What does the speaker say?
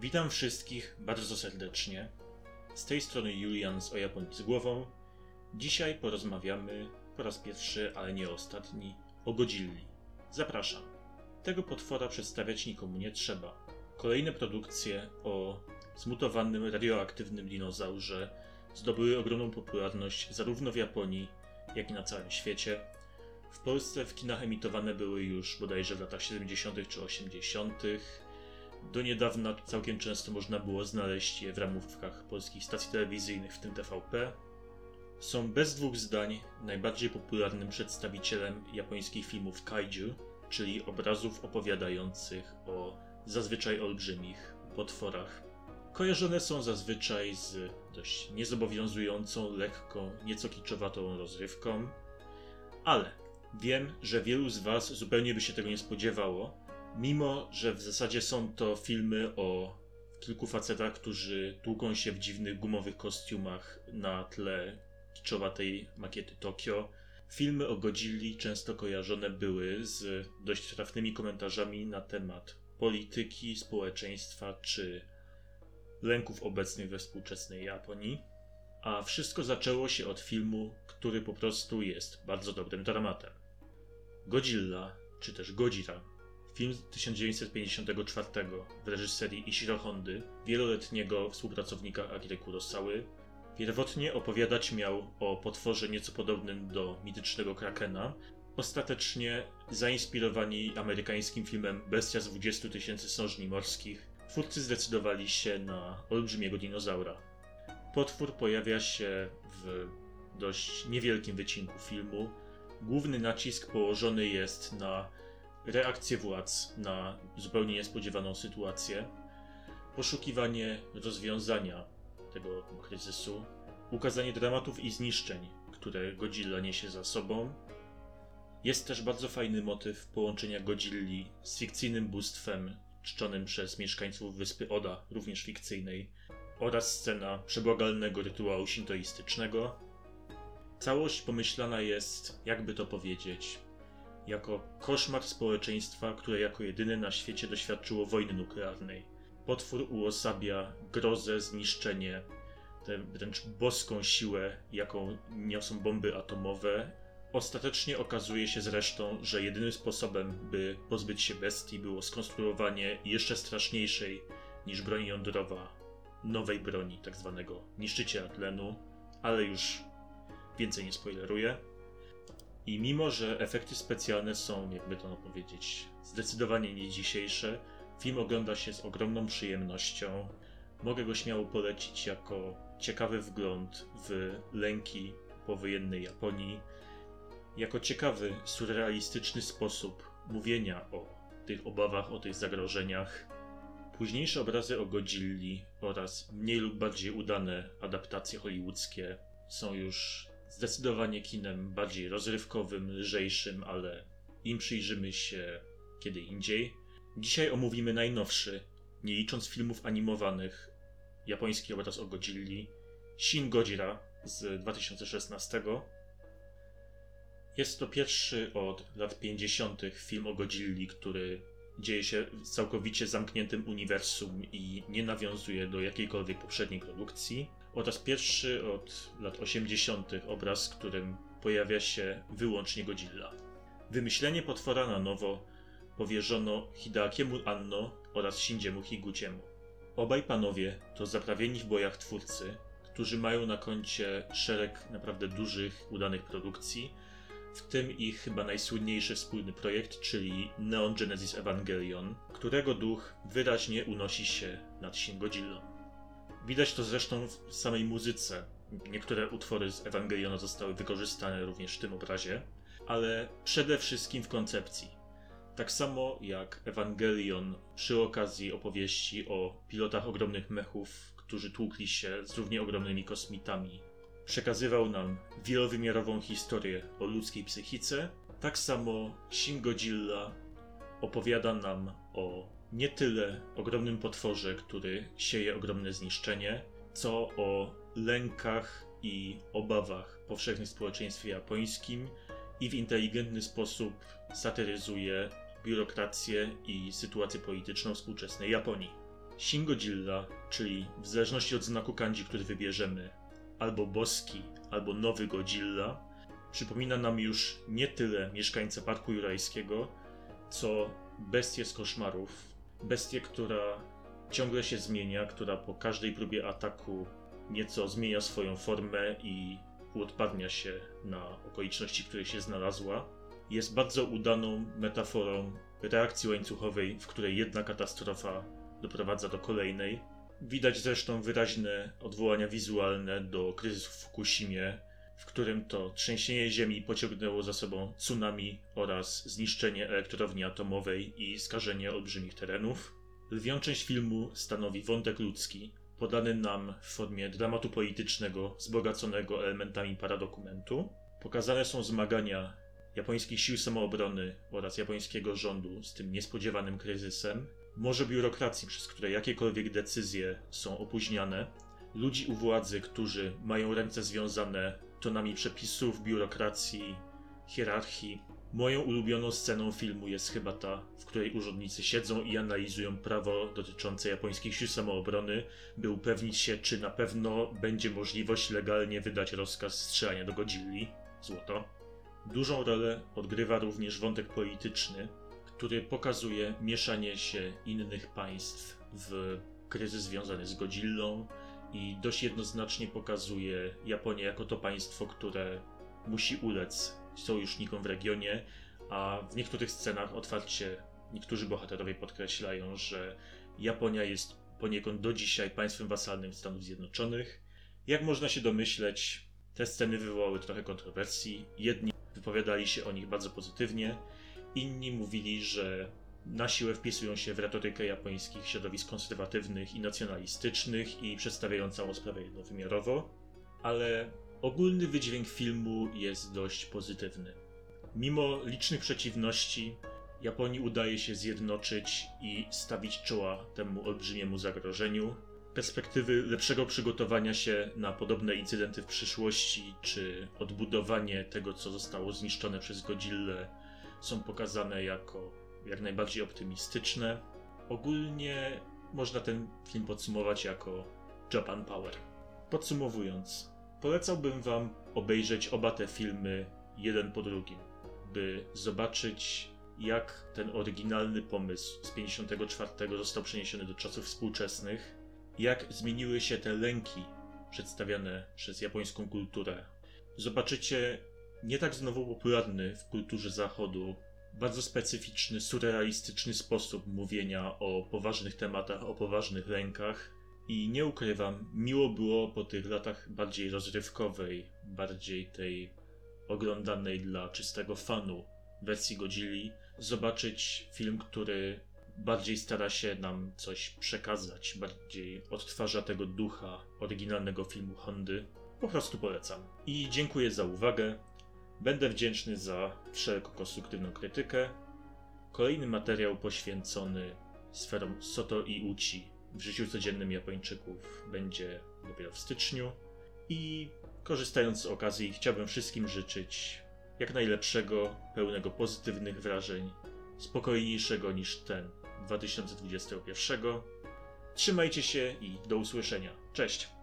Witam wszystkich bardzo serdecznie. Z tej strony Julian z O z głową. Dzisiaj porozmawiamy po raz pierwszy, ale nie ostatni, o Godzilli. Zapraszam. Tego potwora przedstawiać nikomu nie trzeba. Kolejne produkcje o zmutowanym radioaktywnym dinozaurze zdobyły ogromną popularność zarówno w Japonii, jak i na całym świecie. W Polsce w kinach emitowane były już bodajże w latach 70. czy 80. Do niedawna całkiem często można było znaleźć je w ramówkach polskich stacji telewizyjnych, w tym TVP. Są bez dwóch zdań najbardziej popularnym przedstawicielem japońskich filmów kaiju, czyli obrazów opowiadających o zazwyczaj olbrzymich potworach. Kojarzone są zazwyczaj z dość niezobowiązującą, lekką, nieco kiczowatą rozrywką, ale wiem, że wielu z Was zupełnie by się tego nie spodziewało, mimo że w zasadzie są to filmy o kilku facetach, którzy tłuką się w dziwnych gumowych kostiumach na tle kiczowatej makiety Tokio. Filmy o Godzilli często kojarzone były z dość trafnymi komentarzami na temat polityki, społeczeństwa czy lęków obecnych we współczesnej Japonii. A wszystko zaczęło się od filmu, który po prostu jest bardzo dobrym dramatem. Godzilla, czy też Godzilla, film z 1954 w reżyserii Ishiro Hondy, wieloletniego współpracownika Akira Kurosawy, Pierwotnie opowiadać miał o potworze nieco podobnym do mitycznego Krakena. Ostatecznie zainspirowani amerykańskim filmem Bestia z 20 tysięcy sążni morskich, twórcy zdecydowali się na olbrzymiego dinozaura. Potwór pojawia się w dość niewielkim wycinku filmu. Główny nacisk położony jest na reakcję władz na zupełnie niespodziewaną sytuację, poszukiwanie rozwiązania tego kryzysu, ukazanie dramatów i zniszczeń, które Godzilla niesie za sobą. Jest też bardzo fajny motyw połączenia Godzilli z fikcyjnym bóstwem czczonym przez mieszkańców wyspy Oda, również fikcyjnej, oraz scena przebłagalnego rytuału shintoistycznego. Całość pomyślana jest, jakby to powiedzieć, jako koszmar społeczeństwa, które jako jedyne na świecie doświadczyło wojny nuklearnej. Potwór uosabia grozę, zniszczenie, tę wręcz boską siłę, jaką niosą bomby atomowe. Ostatecznie okazuje się zresztą, że jedynym sposobem, by pozbyć się bestii, było skonstruowanie jeszcze straszniejszej niż broń jądrowa, nowej broni, tak zwanego niszczyciela tlenu, ale już więcej nie spoileruję. I mimo, że efekty specjalne są, jakby to powiedzieć, zdecydowanie nie dzisiejsze, film ogląda się z ogromną przyjemnością. Mogę go śmiało polecić jako ciekawy wgląd w lęki powojennej Japonii, jako ciekawy, surrealistyczny sposób mówienia o tych obawach, o tych zagrożeniach. Późniejsze obrazy o Godzilli oraz mniej lub bardziej udane adaptacje hollywoodzkie są już zdecydowanie kinem bardziej rozrywkowym, lżejszym, ale im przyjrzymy się kiedy indziej. Dzisiaj omówimy najnowszy, nie licząc filmów animowanych, japoński obraz o Godzilli, Shin Godzilla z 2016. Jest to pierwszy od lat 50. film o Godzilli, który dzieje się w całkowicie zamkniętym uniwersum i nie nawiązuje do jakiejkolwiek poprzedniej produkcji, oraz pierwszy od lat 80. obraz, w którym pojawia się wyłącznie Godzilla. Wymyślenie potwora na nowo powierzono Hideakiemu Anno oraz Shinjiemu Higuchiemu. Obaj panowie to zaprawieni w bojach twórcy, którzy mają na koncie szereg naprawdę dużych, udanych produkcji, w tym ich chyba najsłynniejszy wspólny projekt, czyli Neon Genesis Evangelion, którego duch wyraźnie unosi się nad Shin Godzillą. Widać to zresztą w samej muzyce. Niektóre utwory z Ewangeliona zostały wykorzystane również w tym obrazie, ale przede wszystkim w koncepcji. Tak samo jak Ewangelion przy okazji opowieści o pilotach ogromnych mechów, którzy tłukli się z równie ogromnymi kosmitami, przekazywał nam wielowymiarową historię o ludzkiej psychice, tak samo Shin Godzilla opowiada nam o nie tyle ogromnym potworze, który sieje ogromne zniszczenie, co o lękach i obawach powszechnych w społeczeństwie japońskim i w inteligentny sposób satyryzuje biurokrację i sytuację polityczną współczesnej Japonii. Shin Godzilla, czyli w zależności od znaku kanji, który wybierzemy, albo boski, albo nowy Godzilla, przypomina nam już nie tyle mieszkańca Parku Jurajskiego, co bestię z koszmarów. Bestię, która ciągle się zmienia, która po każdej próbie ataku nieco zmienia swoją formę i uodpadnia się na okoliczności, w których się znalazła. Jest bardzo udaną metaforą reakcji łańcuchowej, w której jedna katastrofa doprowadza do kolejnej. Widać zresztą wyraźne odwołania wizualne do kryzysu w Fukushimie, w którym to trzęsienie ziemi pociągnęło za sobą tsunami oraz zniszczenie elektrowni atomowej i skażenie olbrzymich terenów. Lwią część filmu stanowi wątek ludzki, podany nam w formie dramatu politycznego wzbogaconego elementami paradokumentu. Pokazane są zmagania japońskich sił samoobrony oraz japońskiego rządu z tym niespodziewanym kryzysem, może biurokracji, przez które jakiekolwiek decyzje są opóźniane, ludzi u władzy, którzy mają ręce związane tonami przepisów, biurokracji, hierarchii. Moją ulubioną sceną filmu jest chyba ta, w której urzędnicy siedzą i analizują prawo dotyczące japońskich sił samoobrony, by upewnić się, czy na pewno będzie możliwość legalnie wydać rozkaz strzelania do Godzilli. Złoto. Dużą rolę odgrywa również wątek polityczny, który pokazuje mieszanie się innych państw w kryzys związany z Godzillą i dość jednoznacznie pokazuje Japonię jako to państwo, które musi ulec sojusznikom w regionie, a w niektórych scenach otwarcie niektórzy bohaterowie podkreślają, że Japonia jest poniekąd do dzisiaj państwem wasalnym Stanów Zjednoczonych. Jak można się domyśleć, te sceny wywołały trochę kontrowersji. Jedni wypowiadali się o nich bardzo pozytywnie, inni mówili, że na siłę wpisują się w retorykę japońskich środowisk konserwatywnych i nacjonalistycznych i przedstawiają całą sprawę jednowymiarowo, ale ogólny wydźwięk filmu jest dość pozytywny. Mimo licznych przeciwności, Japonii udaje się zjednoczyć i stawić czoła temu olbrzymiemu zagrożeniu. Perspektywy lepszego przygotowania się na podobne incydenty w przyszłości, czy odbudowanie tego, co zostało zniszczone przez Godzillę, są pokazane jako jak najbardziej optymistyczne. Ogólnie można ten film podsumować jako Japan Power. Podsumowując, polecałbym Wam obejrzeć oba te filmy jeden po drugim, by zobaczyć, jak ten oryginalny pomysł z 54 został przeniesiony do czasów współczesnych, jak zmieniły się te lęki przedstawiane przez japońską kulturę. Zobaczycie nie tak znowu popularny w kulturze zachodu bardzo specyficzny, surrealistyczny sposób mówienia o poważnych tematach, o poważnych lękach. I nie ukrywam, miło było po tych latach bardziej rozrywkowej, bardziej tej oglądanej dla czystego fanu wersji Godzilli, zobaczyć film, który bardziej stara się nam coś przekazać, bardziej odtwarza tego ducha oryginalnego filmu Hondy. Po prostu polecam. I dziękuję za uwagę. Będę wdzięczny za wszelką konstruktywną krytykę. Kolejny materiał poświęcony sferom Soto i Uchi w życiu codziennym Japończyków będzie dopiero w styczniu. I korzystając z okazji, chciałbym wszystkim życzyć jak najlepszego, pełnego pozytywnych wrażeń, spokojniejszego niż ten 2021. Trzymajcie się i do usłyszenia. Cześć!